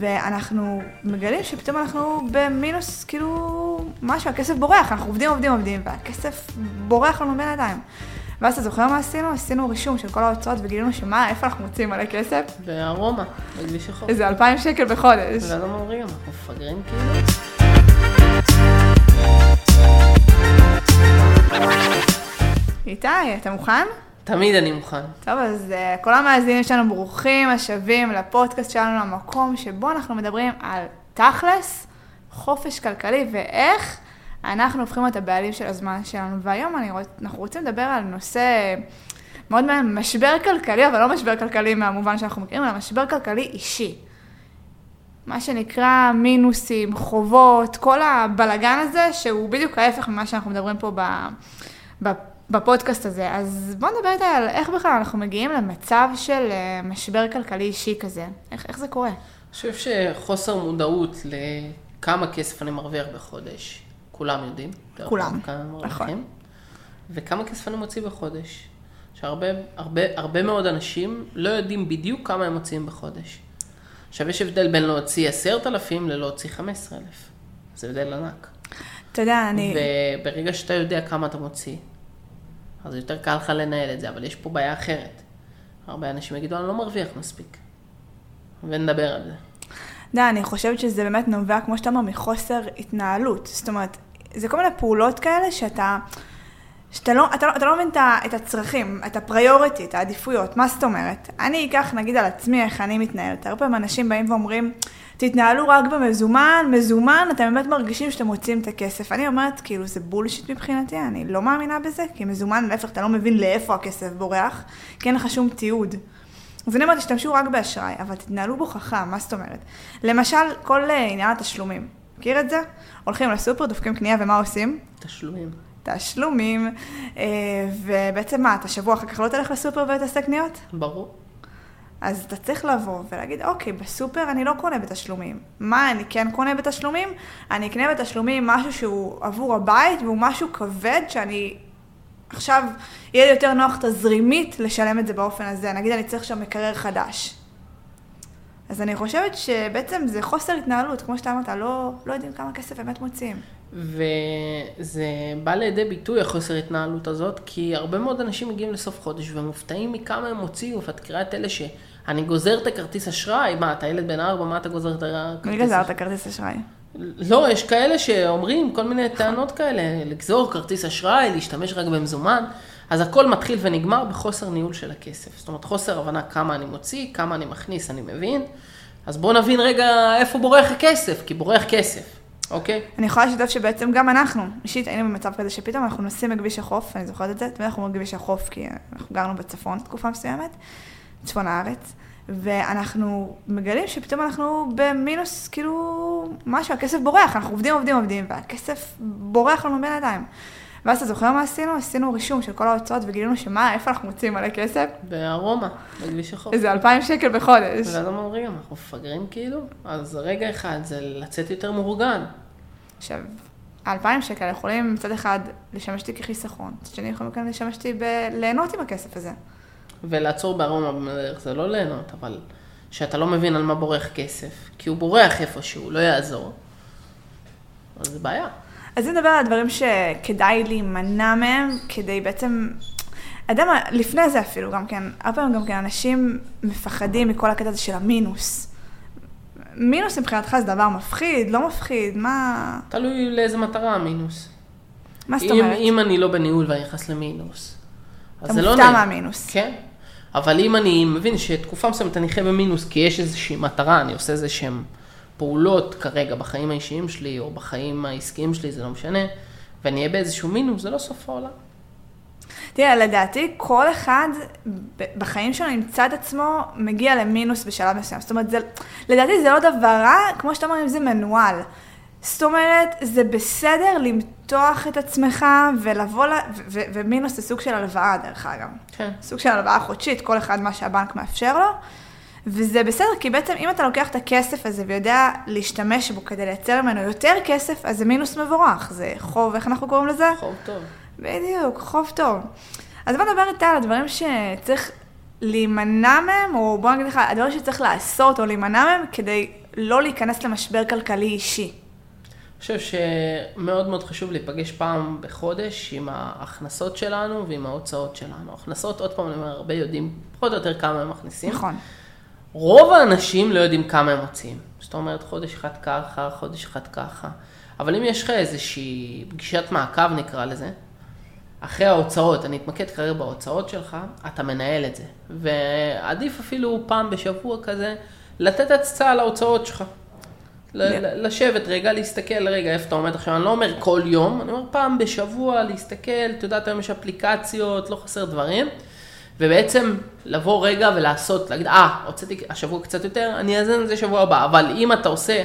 ואנחנו מגלים שפתאום אנחנו במינוס, כאילו, משהו, הכסף בורח, אנחנו עובדים, עובדים, עובדים, והכסף בורח לנו בין הידיים. ואז אתה זוכר מה עשינו? עשינו רישום של כל ההוצאות וגילינו שמה, איפה אנחנו מוצאים מלא כסף? בארומה, בכביש החוף. איזה אלפיים שקל בחודש. ולא אומרים, אנחנו מפגרים כאילו. איתי, אתה מוכן? תמיד אני מוכן. טוב, אז uh, כל המאזינים שלנו ברוכים השבים לפודקאסט שלנו, למקום שבו אנחנו מדברים על תכלס, חופש כלכלי ואיך אנחנו הופכים את הבעלים של הזמן שלנו. והיום אני רוצ... אנחנו רוצים לדבר על נושא מאוד מעניין, משבר כלכלי, אבל לא משבר כלכלי מהמובן שאנחנו מכירים, אלא משבר כלכלי אישי. מה שנקרא מינוסים, חובות, כל הבלגן הזה, שהוא בדיוק ההפך ממה שאנחנו מדברים פה ב... בפודקאסט הזה. אז בואו נדבר איתי על איך בכלל אנחנו מגיעים למצב של אה, משבר כלכלי אישי כזה. איך, איך זה קורה? אני חושב שחוסר מודעות לכמה כסף אני מרוויח בחודש, כולם יודעים. כולם, נכון. וכמה כסף אני מוציא בחודש. שהרבה הרבה, הרבה מאוד אנשים לא יודעים בדיוק כמה הם מוציאים בחודש. עכשיו, יש הבדל בין להוציא עשרת אלפים ללהוציא חמש עשרה אלף. זה הבדל ענק. אתה יודע, אני... וברגע שאתה יודע כמה אתה מוציא, אז יותר קל לך לנהל את זה, אבל יש פה בעיה אחרת. הרבה אנשים יגידו, אני לא מרוויח מספיק. ונדבר על זה. לא, אני חושבת שזה באמת נובע, כמו שאתה אומר, מחוסר התנהלות. זאת אומרת, זה כל מיני פעולות כאלה שאתה... שאתה לא, אתה לא, אתה לא מבין את הצרכים, את הפריוריטי, את העדיפויות, מה זאת אומרת? אני אקח נגיד על עצמי איך אני מתנהלת. הרבה פעמים אנשים באים ואומרים, תתנהלו רק במזומן, מזומן, אתם באמת מרגישים שאתם מוצאים את הכסף. אני אומרת, כאילו, זה בולשיט מבחינתי, אני לא מאמינה בזה, כי מזומן, להפך, אתה לא מבין לאיפה הכסף בורח, כי אין לך שום תיעוד. אז אני אומרת, תשתמשו רק באשראי, אבל תתנהלו בו חכם, מה זאת אומרת? למשל, כל אה, עניין התשלומים. מכיר את זה? הולכים לסופר, דופקים קנייה, ומה עושים? תשלומים. תשלומים, אה, ובעצם מה, אתה שבוע אחר כך לא תלך לסופר ותעשה קניות? ברור. אז אתה צריך לבוא ולהגיד, אוקיי, בסופר אני לא קונה בתשלומים. מה אני כן קונה בתשלומים? אני אקנה בתשלומים משהו שהוא עבור הבית, והוא משהו כבד שאני עכשיו, יהיה לי יותר נוח תזרימית לשלם את זה באופן הזה. נגיד אני צריך שם מקרר חדש. אז אני חושבת שבעצם זה חוסר התנהלות, כמו שאתה אמרת, לא, לא יודעים כמה כסף באמת מוציאים. וזה בא לידי ביטוי, החוסר התנהלות הזאת, כי הרבה מאוד אנשים מגיעים לסוף חודש ומופתעים מכמה הם הוציאו, ואת תקרא את אלה ש... אני גוזר את הכרטיס אשראי, מה, אתה ילד בן ארבע, מה אתה גוזר את הכרטיס אשראי? מי גזר את הכרטיס אשראי? לא, יש כאלה שאומרים כל מיני טענות כאלה, לגזור כרטיס אשראי, להשתמש רק במזומן, אז הכל מתחיל ונגמר בחוסר ניהול של הכסף. זאת אומרת, חוסר הבנה כמה אני מוציא, כמה אני מכניס, אני מבין. אז בואו נבין רגע איפה בורח הכסף, כי בורח כסף. אוקיי. אני יכולה לשתף שבעצם גם אנחנו, אישית היינו במצב כזה שפתאום אנחנו נוסעים בכביש החוף, אני זוכרת את זה, תמיד אנחנו אומרים בכביש החוף כי אנחנו גרנו בצפון תקופה מסוימת, צפון הארץ, ואנחנו מגלים שפתאום אנחנו במינוס, כאילו, משהו, הכסף בורח, אנחנו עובדים, עובדים, עובדים, והכסף בורח לנו בין הידיים. ואז אתה זוכר מה עשינו? עשינו רישום של כל ההוצאות וגילינו שמה, איפה אנחנו מוצאים מלא כסף? בארומה, בכביש החוף. איזה אלפיים שקל בחודש. ואז הם אומרים, אנחנו מפגרים כאילו? אז רגע אחד זה לצאת יותר מאורגן. עכשיו, האלפיים שקל יכולים מצד אחד לשמש אותי כחיסכון, מצד שני יכולים לשמש אותי בליהנות עם הכסף הזה. ולעצור בארומה בדרך זה לא ליהנות, אבל שאתה לא מבין על מה בורח כסף, כי הוא בורח איפשהו, לא יעזור. אז זה בעיה. אז אני מדבר על הדברים שכדאי להימנע מהם, כדי בעצם... מה, לפני זה אפילו גם כן, הרבה פעמים גם כן אנשים מפחדים מכל הקטע הזה של המינוס. מינוס מבחינתך זה דבר מפחיד, לא מפחיד, מה... תלוי לאיזה מטרה המינוס. מה זאת אומרת? אם אני לא בניהול ואני נכנס למינוס, אז זה לא נעים. אתה מופתע מהמינוס. כן. אבל אם אני מבין שתקופה מסוימת אני חי במינוס כי יש איזושהי מטרה, אני עושה איזה שהם פעולות כרגע בחיים האישיים שלי, או בחיים העסקיים שלי, זה לא משנה, ואני אהיה באיזשהו מינוס, זה לא סוף העולם. תראה, לדעתי, כל אחד בחיים שלו ימצא את עצמו מגיע למינוס בשלב מסוים. זאת אומרת, זה, לדעתי זה לא דבר רע, כמו שאתה אומר, אם זה מנוהל. זאת אומרת, זה בסדר למתוח את עצמך ולבוא, ל... ו- ו- ומינוס זה סוג של הלוואה, דרך אגב. כן. סוג של הלוואה חודשית, כל אחד מה שהבנק מאפשר לו. וזה בסדר, כי בעצם אם אתה לוקח את הכסף הזה ויודע להשתמש בו כדי לייצר ממנו יותר כסף, אז זה מינוס מבורך. זה חוב, איך אנחנו קוראים לזה? חוב טוב. בדיוק, חוב טוב. אז בוא נדבר איתה על הדברים שצריך להימנע מהם, או בוא נגיד לך, הדברים שצריך לעשות או להימנע מהם כדי לא להיכנס למשבר כלכלי אישי. חושב שמאוד מאוד חשוב להיפגש פעם בחודש עם ההכנסות שלנו ועם ההוצאות שלנו. הכנסות, עוד פעם, אני אומר, הרבה יודעים פחות או יותר כמה הם מכניסים. נכון. רוב האנשים לא יודעים כמה הם מוציאים. זאת אומרת, חודש אחד ככה, חודש אחד ככה. אבל אם יש לך איזושהי פגישת מעקב נקרא לזה, אחרי ההוצאות, אני אתמקד כרגע בהוצאות שלך, אתה מנהל את זה. ועדיף אפילו פעם בשבוע כזה, לתת הצצה על ההוצאות שלך. לשבת רגע, להסתכל רגע איפה אתה עומד עכשיו, אני לא אומר כל יום, אני אומר פעם בשבוע להסתכל, את יודעת היום יש אפליקציות, לא חסר דברים, ובעצם לבוא רגע ולעשות, להגיד, אה, הוצאתי השבוע קצת יותר, אני אאזן את זה שבוע הבא, אבל אם אתה עושה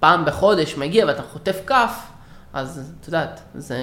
פעם בחודש, מגיע ואתה חוטף כף, אז את יודעת, זה,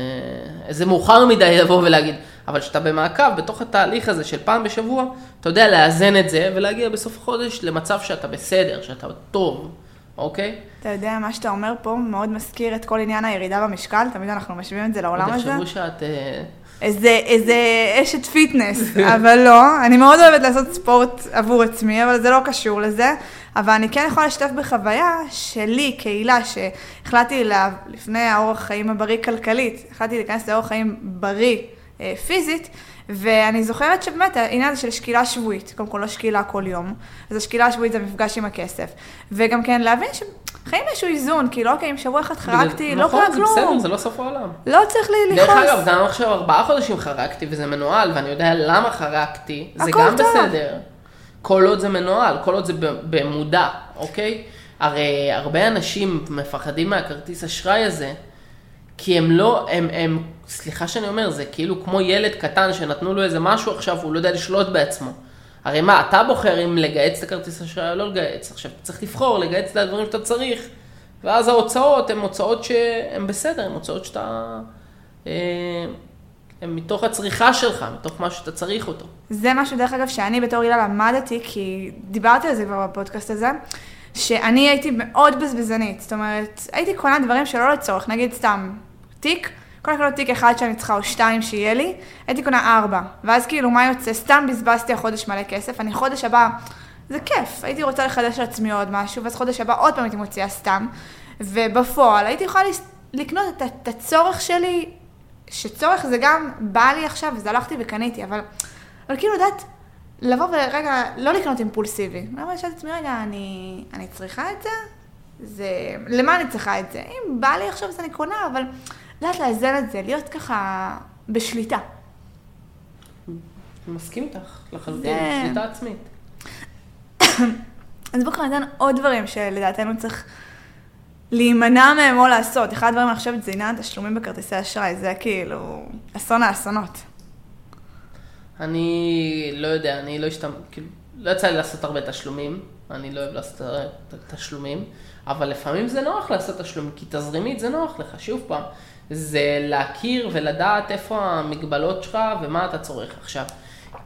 זה מאוחר מדי לבוא ולהגיד, אבל כשאתה במעקב, בתוך התהליך הזה של פעם בשבוע, אתה יודע לאזן את זה ולהגיע בסוף החודש למצב שאתה בסדר, שאתה טוב, אוקיי? אתה יודע, מה שאתה אומר פה מאוד מזכיר את כל עניין הירידה במשקל, תמיד אנחנו משווים את זה לעולם הזה. עוד יחשבו שאת... אה, איזה, איזה אשת פיטנס, אבל לא. אני מאוד אוהבת לעשות ספורט עבור עצמי, אבל זה לא קשור לזה. אבל אני כן יכולה לשתף בחוויה שלי, קהילה, שהחלטתי לה, לפני האורח חיים הבריא כלכלית, החלטתי להיכנס לאורח חיים בריא אה, פיזית, ואני זוכרת שבאמת העניין הזה של שקילה שבועית, קודם כל לא שקילה כל יום, אז השקילה השבועית זה מפגש עם הכסף. וגם כן להבין שחיים איזשהו איזון, כאילו אוקיי, אם שבוע אחד חרגתי, לא קרה כלום. נכון, זה בסדר, זה לא סוף העולם. לא צריך לי לכעוס. דרך אגב, גם עכשיו ארבעה חודשים חרגתי וזה מנוהל, ואני יודע למה חרגתי, זה גם טוב. בסדר. כל עוד זה מנוהל, כל עוד זה במודע, אוקיי? הרי הרבה אנשים מפחדים מהכרטיס אשראי הזה, כי הם לא, הם, הם, סליחה שאני אומר, זה כאילו כמו ילד קטן שנתנו לו איזה משהו עכשיו, הוא לא יודע לשלוט בעצמו. הרי מה, אתה בוחר אם לגהץ את הכרטיס אשראי או לא לגהץ. עכשיו, אתה צריך לבחור, לגהץ את הדברים שאתה צריך, ואז ההוצאות הן הוצאות שהן בסדר, הן הוצאות שאתה... אה, הן מתוך הצריכה שלך, מתוך מה שאתה צריך אותו. זה משהו, דרך אגב, שאני בתור הילה למדתי, כי דיברתי על זה כבר בפודקאסט הזה, שאני הייתי מאוד בזבזנית. זאת אומרת, הייתי קונה דברים שלא לצורך, נגיד סתם, תיק, קודם כל תיק אחד שאני צריכה או שתיים שיהיה לי, הייתי קונה ארבע. ואז כאילו, מה יוצא? סתם בזבזתי החודש מלא כסף, אני חודש הבא, זה כיף, הייתי רוצה לחדש לעצמי עוד משהו, ואז חודש הבא עוד פעם הייתי מוציאה סתם. ובפועל הייתי יכולה לקנות את, את הצורך שלי, שצורך זה גם בא לי עכשיו, אז הלכתי וקניתי, אבל, אבל כאילו, יודעת, לבוא ורגע, לא לקנות אימפולסיבי. למה שואלת את עצמי, רגע, אני, אני צריכה את זה? זה, למה אני צריכה את זה? אם בא לי עכשיו אז אני קונה, אבל לדעת לאזן את זה, להיות ככה בשליטה. מסכים איתך, לחלוטין, זה- שליטה עצמית. אז בואו ניתן עוד דברים שלדעתנו צריך להימנע מהם או לעשות. אחד הדברים, אני חושבת, זה עניין התשלומים בכרטיסי אשראי, זה כאילו אסון האסונות. אני לא יודע, אני לא השתמ... כאילו, לא יצא לי לעשות הרבה תשלומים, אני לא אוהב לעשות הרבה תשלומים, אבל לפעמים זה נוח לעשות תשלומים, כי תזרימית זה נוח לך, שוב פעם, זה להכיר ולדעת איפה המגבלות שלך ומה אתה צורך עכשיו.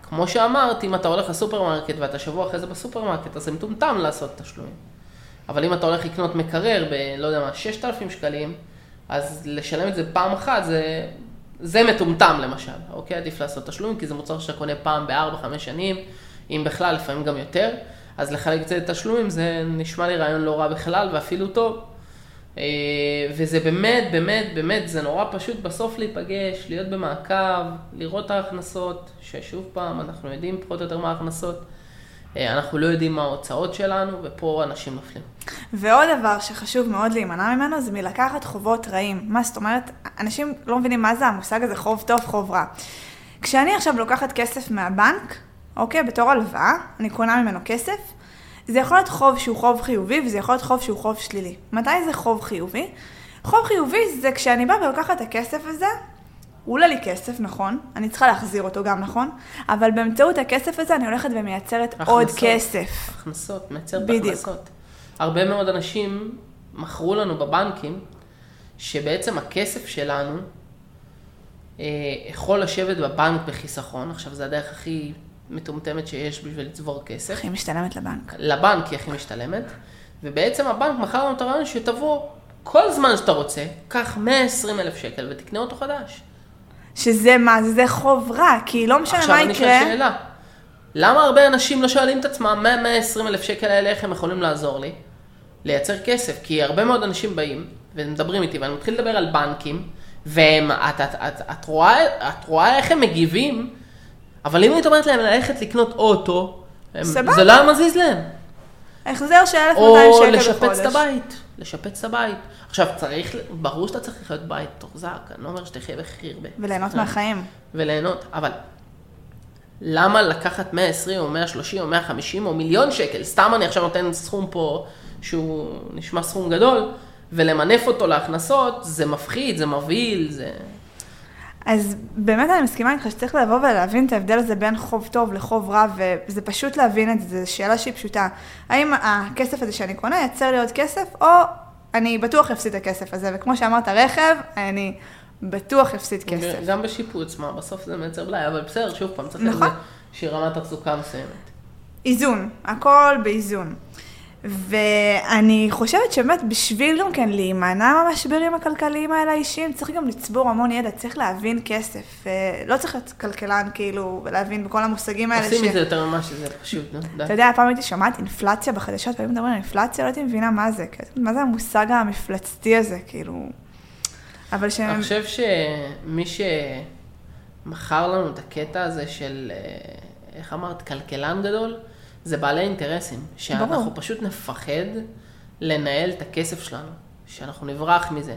כמו שאמרת, אם אתה הולך לסופרמרקט ואתה שבוע אחרי זה בסופרמרקט, אז זה מטומטם לעשות תשלומים. אבל אם אתה הולך לקנות מקרר ב, לא יודע מה, 6,000 שקלים, אז לשלם את זה פעם אחת זה, זה מטומטם למשל, אוקיי? עדיף לעשות תשלומים, כי זה מוצר שאתה קונה פעם בארבע-חמש שנים, אם בכלל, לפעמים גם יותר. אז לחלק את זה לתשלומים זה נשמע לי רעיון לא רע בכלל ואפילו טוב. אה, וזה באמת, באמת, באמת, זה נורא פשוט בסוף להיפגש, להיות במעקב, לראות את ההכנסות, ששוב פעם, אנחנו יודעים פחות או יותר מה ההכנסות. אה, אנחנו לא יודעים מה ההוצאות שלנו, ופה אנשים נופלים. ועוד דבר שחשוב מאוד להימנע ממנו זה מלקחת חובות רעים. מה זאת אומרת? אנשים לא מבינים מה זה המושג הזה חוב טוב, חוב רע. כשאני עכשיו לוקחת כסף מהבנק, אוקיי, בתור הלוואה, אני קונה ממנו כסף, זה יכול להיות חוב שהוא חוב חיובי וזה יכול להיות חוב שהוא חוב שלילי. מתי זה חוב חיובי? חוב חיובי זה כשאני באה ולוקחת את הכסף הזה, הוא עולה לי כסף, נכון, אני צריכה להחזיר אותו גם, נכון, אבל באמצעות הכסף הזה אני הולכת ומייצרת עוד הכנסות. כסף. הכנסות, מייצרת בדיוק. הכנסות. הרבה מאוד אנשים מכרו לנו בבנקים, שבעצם הכסף שלנו אה, יכול לשבת בבנק בחיסכון, עכשיו זה הדרך הכי מטומטמת שיש בשביל לצבור כסף. הכי משתלמת לבנק. לבנק היא הכי משתלמת, ובעצם הבנק מכר לנו את הרעיון שתבוא כל זמן שאתה רוצה, קח 120 אלף שקל ותקנה אותו חדש. שזה מה? זה חוב רע, כי לא משנה עכשיו מה אני יקרה. שואל שאלה, למה הרבה אנשים לא שואלים את עצמם, מה 120 אלף שקל האלה, איך הם יכולים לעזור לי? לייצר כסף, כי הרבה מאוד אנשים באים ומדברים איתי, ואני מתחיל לדבר על בנקים, ואת את, את, את, את, רואה, את רואה איך הם מגיבים, אבל אם היית אומרת להם ללכת לקנות אוטו, הם, סבבה. זה לא היה מזיז להם. החזר של 1,200 או שקל לשפץ בחודש. את הבית, לשפץ את הבית. עכשיו, צריך, ברור שאתה צריך לחיות בית תוחזק, אני לא אומר שתחיה בכי הרבה. וליהנות מהחיים. וליהנות, אבל למה לקחת 120 או 130 או 150 או מיליון שקל, סתם אני עכשיו נותן סכום פה שהוא נשמע סכום גדול, ולמנף אותו להכנסות, זה מפחיד, זה מבהיל, זה... אז באמת אני מסכימה איתך שצריך לבוא ולהבין את ההבדל הזה בין חוב טוב לחוב רע, וזה פשוט להבין את זה, זו שאלה שהיא פשוטה. האם הכסף הזה שאני קונה ייצר לי עוד כסף, או אני בטוח אפסיד את הכסף הזה, וכמו שאמרת, רכב, אני בטוח אפסיד כסף. גם בשיפוץ, מה, בסוף זה מייצר בלאי, אבל בסדר, שוב פעם, צריך נכון. איזושהי רמת תחזוקה מסוימת. איזון, הכל באיזון. ואני חושבת שבאמת בשביל גם כן להימנע מהמשברים הכלכליים האלה האישיים, צריך גם לצבור המון ידע, צריך להבין כסף. אה, לא צריך להיות כלכלן כאילו, ולהבין בכל המושגים האלה. עושים ש- את זה יותר ממה שזה פשוט, נו, די. אתה יודע, פעם הייתי שומעת אינפלציה בחדשות, והיו מדברים על אינפלציה, לא הייתי מבינה מה זה, מה זה המושג המפלצתי הזה, כאילו... אבל ש... אני חושב שמי שמכר לנו את הקטע הזה של, אה, איך אמרת, כלכלן גדול, זה בעלי אינטרסים. שאנחנו ברור. פשוט נפחד לנהל את הכסף שלנו, שאנחנו נברח מזה,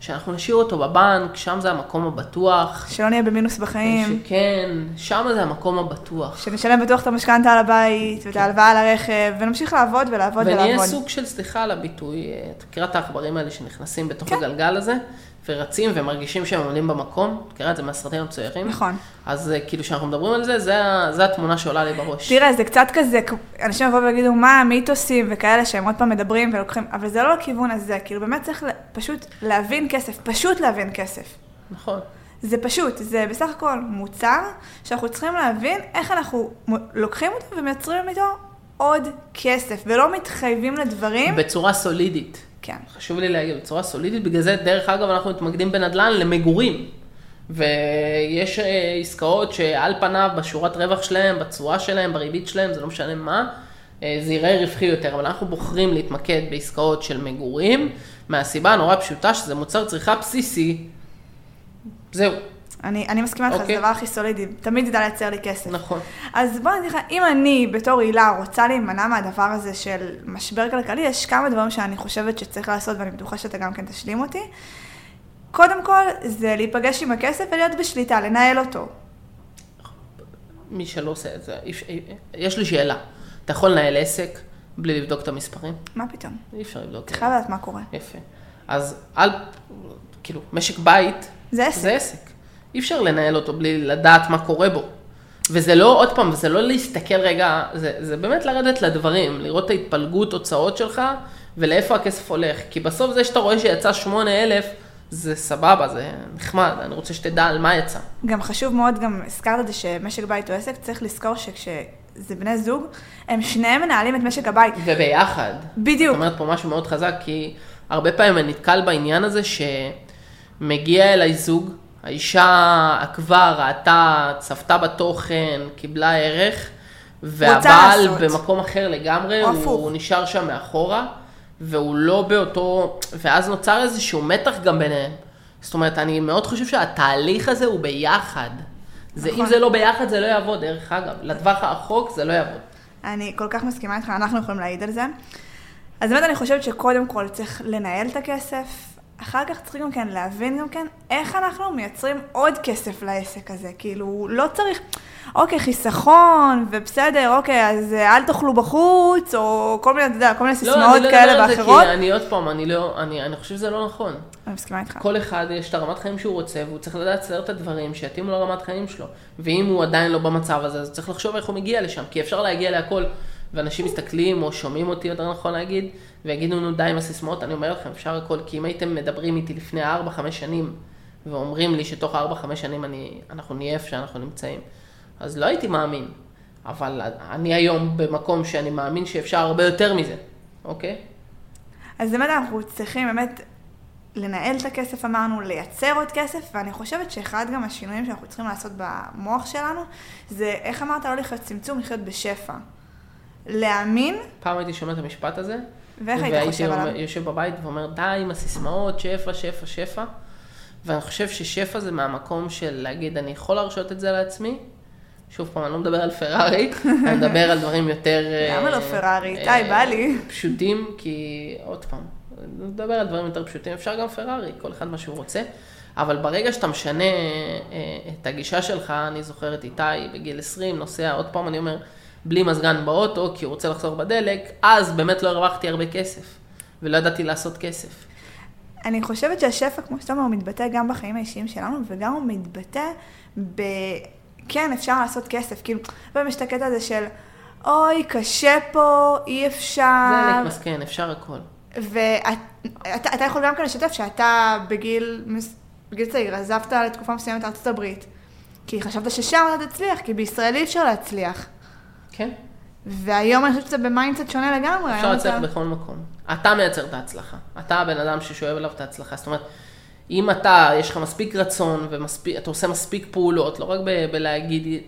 שאנחנו נשאיר אותו בבנק, שם זה המקום הבטוח. שלא נהיה במינוס בחיים, שכן, שם זה המקום הבטוח. שנשלם בטוח את המשכנתה על הבית, ואת ההלוואה על הרכב, ונמשיך לעבוד ולעבוד ונהיה ולעבוד. סוג של, סליחה על הביטוי, אה, את מכירה את העכברים האלה שנכנסים בתוך כן. הגלגל הזה, ורצים ומרגישים שהם עומדים במקום? את מכירה את זה מהסרטים המצוירים? נכון. אז אה, כאילו כשאנחנו מדברים על זה, זה, זה התמונה שעולה לי בראש. תראה, זה קצת כזה, אנשים יבואו ויגידו, מה המיתוסים וכאלה שהם עוד פעם מדברים ולוקחים, אבל זה לא לכיוון הזה, כאילו באמת צריך פשוט להבין כסף, פשוט להבין כסף. נכון. זה פשוט, זה בסך הכל מוצר שאנחנו צריכים להבין איך אנחנו לוקחים אותו ומייצרים איתו עוד כסף, ולא מתחייבים לדברים. בצורה סולידית. כן. חשוב לי להגיד, בצורה סולידית, בגלל זה, דרך אגב, אנחנו מתמקדים בנדל"ן למגורים. ויש אה, עסקאות שעל פניו, בשורת רווח שלהם, בתשואה שלהם, בריבית שלהם, זה לא משנה מה, אה, זה יראה רווחי יותר, אבל אנחנו בוחרים להתמקד בעסקאות של מגורים, מהסיבה הנורא פשוטה שזה מוצר צריכה בסיסי. זהו, אני, אני מסכימה איתך, זה אוקיי. הדבר הכי סולידי, תמיד ידע לייצר לי כסף. נכון. אז בוא נגיד לך, אם אני בתור הילה רוצה להימנע מהדבר הזה של משבר כלכלי, יש כמה דברים שאני חושבת שצריך לעשות, ואני בטוחה שאתה גם כן תשלים אותי. קודם כל, זה להיפגש עם הכסף ולהיות בשליטה, לנהל אותו. מי שלא עושה את זה, יש לי שאלה. אתה יכול לנהל עסק בלי לבדוק את המספרים? מה פתאום? אי אפשר לבדוק. צריכה לדעת מה קורה. יפה. אז על, כאילו, משק בית, זה עסק. זה עסק. אי אפשר לנהל אותו בלי לדעת מה קורה בו. וזה לא, עוד פעם, זה לא להסתכל רגע, זה, זה באמת לרדת לדברים, לראות את ההתפלגות הוצאות שלך ולאיפה הכסף הולך. כי בסוף זה שאתה רואה שיצא 8,000, זה סבבה, זה נחמד, אני רוצה שתדע על מה יצא. גם חשוב מאוד, גם הזכרת את זה שמשק בית הוא עסק, צריך לזכור שכשזה בני זוג, הם שניהם מנהלים את משק הבית. וביחד. בדיוק. את אומרת פה משהו מאוד חזק, כי הרבה פעמים אני נתקל בעניין הזה שמגיע אליי זוג, האישה עקבה, ראתה, צפתה בתוכן, קיבלה ערך, והבעל. במקום אחר לגמרי, הוא. הוא נשאר שם מאחורה, והוא לא באותו, ואז נוצר איזשהו מתח גם ביניהם. זאת אומרת, אני מאוד חושב שהתהליך הזה הוא ביחד. זה, אם נכון. זה לא ביחד, זה לא יעבוד, דרך אגב. לטווח הרחוק זה לא יעבוד. אני כל כך מסכימה איתך, אנחנו יכולים להעיד על זה. אז באמת אני חושבת שקודם כל צריך לנהל את הכסף, אחר כך צריך גם כן להבין גם כן איך אנחנו מייצרים עוד כסף לעסק הזה. כאילו, לא צריך, אוקיי, חיסכון, ובסדר, אוקיי, אז אה, אל תאכלו בחוץ, או כל מיני, אתה יודע, כל מיני סיסמאות לא, אני לא כאלה מדבר על זה, ואחרות. כי אני עוד פעם, אני לא, אני, אני חושב שזה לא נכון. אני מסכימה איתך. כל אחד יש את הרמת חיים שהוא רוצה, והוא צריך לדעת לצייר את הדברים שיתאימו לרמת חיים שלו. ואם הוא עדיין לא במצב הזה, אז צריך לחשוב איך הוא מגיע לשם, כי אפשר להגיע להכל. ואנשים מסתכלים, או שומעים אותי, יותר נכון להגיד, ויגידו, נו די עם הסיסמאות, אני אומר לכם, אפשר הכל, כי אם הייתם מדברים איתי לפני 4-5 שנים, ואומרים לי שתוך 4-5 שנים אני, אנחנו נהיה איפה שאנחנו נמצאים, אז לא הייתי מאמין. אבל אני היום במקום שאני מאמין שאפשר הרבה יותר מזה, אוקיי? אז באמת אנחנו צריכים באמת לנהל את הכסף, אמרנו, לייצר עוד כסף, ואני חושבת שאחד גם השינויים שאנחנו צריכים לעשות במוח שלנו, זה, איך אמרת, לא לחיות צמצום, לחיות בשפע. להאמין, פעם הייתי שומע את המשפט הזה, ואיך היית חושב עליו? והייתי יושב בבית ואומר, די עם הסיסמאות, שפע, שפע, שפע. ואני חושב ששפע זה מהמקום של להגיד, אני יכול להרשות את זה לעצמי. שוב פעם, אני לא מדבר על פרארי, אני מדבר על דברים יותר... למה לא אה, פרארי? אה, די, בא לי. פשוטים, כי עוד פעם, אני מדבר על דברים יותר פשוטים, אפשר גם פרארי, כל אחד מה שהוא רוצה. אבל ברגע שאתה משנה אה, את הגישה שלך, אני זוכר את איתי בגיל 20, נוסע, עוד פעם אני אומר, בלי מזגן באוטו, כי הוא רוצה לחסוך בדלק, אז באמת לא הרווחתי הרבה כסף, ולא ידעתי לעשות כסף. אני חושבת שהשפע, כמו שאתה אומר, הוא מתבטא גם בחיים האישיים שלנו, וגם הוא מתבטא ב... כן, אפשר לעשות כסף. כאילו, פעם יש את הקטע הזה של, אוי, קשה פה, אי אפשר. זה לק מסכן, אפשר הכל. ואתה יכול גם כן לשתף שאתה בגיל, בגיל צעיר עזבת לתקופה מסוימת לארצות הברית, כי חשבת ששם אתה תצליח, כי בישראל אי אפשר להצליח. כן. והיום אני חושבת שזה ב mindset שונה לגמרי. אפשר להצליח אתה- בכל מקום. אתה מייצר את ההצלחה. אתה הבן אדם ששואב אליו את ההצלחה. זאת אומרת, אם אתה, יש לך מספיק רצון ואתה עושה מספיק פעולות, לא רק ב- בלהגיד,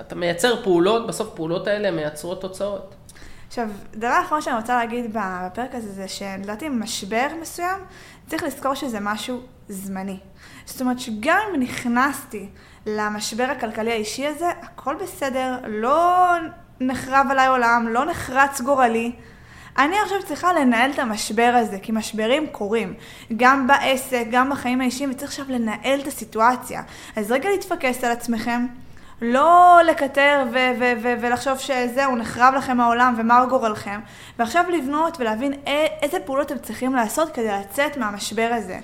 אתה מייצר פעולות, בסוף פעולות האלה מייצרות תוצאות. עכשיו, דבר אחרון שאני רוצה להגיד בפרק הזה, זה שלדעתי משבר מסוים, צריך לזכור שזה משהו זמני. זאת אומרת שגם אם נכנסתי למשבר הכלכלי האישי הזה, הכל בסדר, לא נחרב עליי עולם, לא נחרץ גורלי. אני עכשיו צריכה לנהל את המשבר הזה, כי משברים קורים, גם בעסק, גם בחיים האישיים, וצריך עכשיו לנהל את הסיטואציה. אז רגע להתפקס על עצמכם, לא לקטר ו- ו- ו- ולחשוב שזהו, נחרב לכם העולם ומר גורלכם, ועכשיו לבנות ולהבין א- איזה פעולות אתם צריכים לעשות כדי לצאת מהמשבר הזה.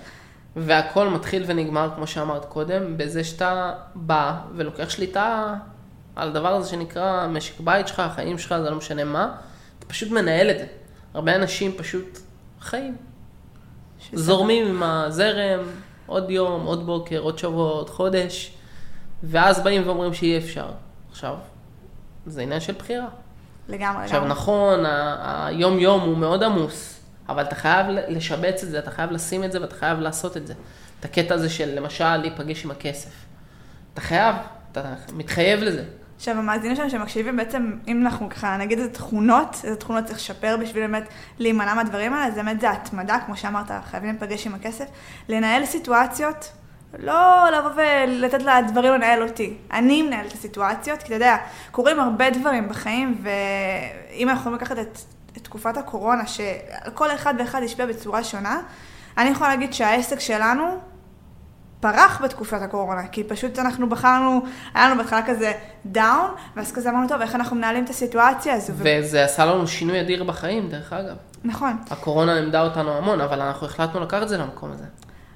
והכל מתחיל ונגמר, כמו שאמרת קודם, בזה שאתה בא ולוקח שליטה על הדבר הזה שנקרא משק בית שלך, החיים שלך, זה לא משנה מה, אתה פשוט מנהל את זה. הרבה אנשים פשוט חיים. שזה- זורמים עם הזרם, עוד יום, עוד בוקר, עוד שבוע, עוד חודש, ואז באים ואומרים שאי אפשר. עכשיו, זה עניין של בחירה. לגמרי, עכשיו, לגמרי. נכון, היום-יום הוא מאוד עמוס, אבל אתה חייב לשבץ את זה, אתה חייב לשים את זה ואתה חייב לעשות את זה. את הקטע הזה של למשל להיפגש עם הכסף. אתה חייב, אתה מתחייב לזה. עכשיו, המאזינים שלנו שמקשיבים, בעצם, אם אנחנו ככה נגיד איזה תכונות, איזה תכונות צריך לשפר בשביל באמת להימנע מהדברים האלה, זה באמת זה התמדה, כמו שאמרת, חייבים להיפגש עם הכסף, לנהל סיטואציות, לא לבוא ולתת לדברים לנהל אותי. אני מנהלת את הסיטואציות, כי אתה יודע, קורים הרבה דברים בחיים, ואם אנחנו יכולים לקחת את, את תקופת הקורונה, שעל כל אחד ואחד השפיע בצורה שונה, אני יכולה להגיד שהעסק שלנו, פרח בתקופת הקורונה, כי פשוט אנחנו בחרנו, היה לנו בהתחלה כזה דאון, ואז כזה אמרנו, טוב, איך אנחנו מנהלים את הסיטואציה הזו? ו... וזה עשה לנו שינוי אדיר בחיים, דרך אגב. נכון. הקורונה לימדה אותנו המון, אבל אנחנו החלטנו לקחת את זה למקום הזה.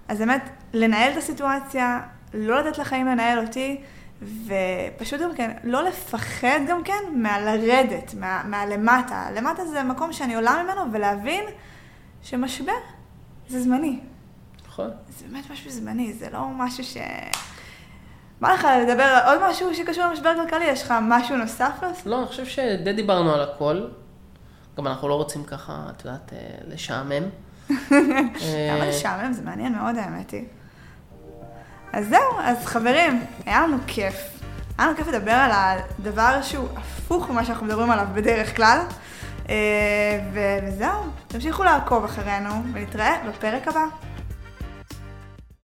אז באמת, לנהל את הסיטואציה, לא לתת לחיים לנהל אותי, ופשוט גם כן, לא לפחד גם כן מהלרדת, מה, מהלמטה. למטה זה מקום שאני עולה ממנו, ולהבין שמשבר זה זמני. נכון? זה באמת משהו זמני, זה לא משהו ש... בא לך לדבר על עוד משהו שקשור למשבר כלכלי? יש לך משהו נוסף להוסיף? לא, אני חושב שדי דיברנו על הכל. גם אנחנו לא רוצים ככה, את יודעת, אה, לשעמם. אה, למה לשעמם? זה מעניין מאוד, האמת היא. אז זהו, אז חברים, היה לנו כיף. היה לנו כיף לדבר על הדבר שהוא הפוך ממה שאנחנו מדברים עליו בדרך כלל. אה, וזהו, תמשיכו לעקוב אחרינו, ונתראה בפרק הבא.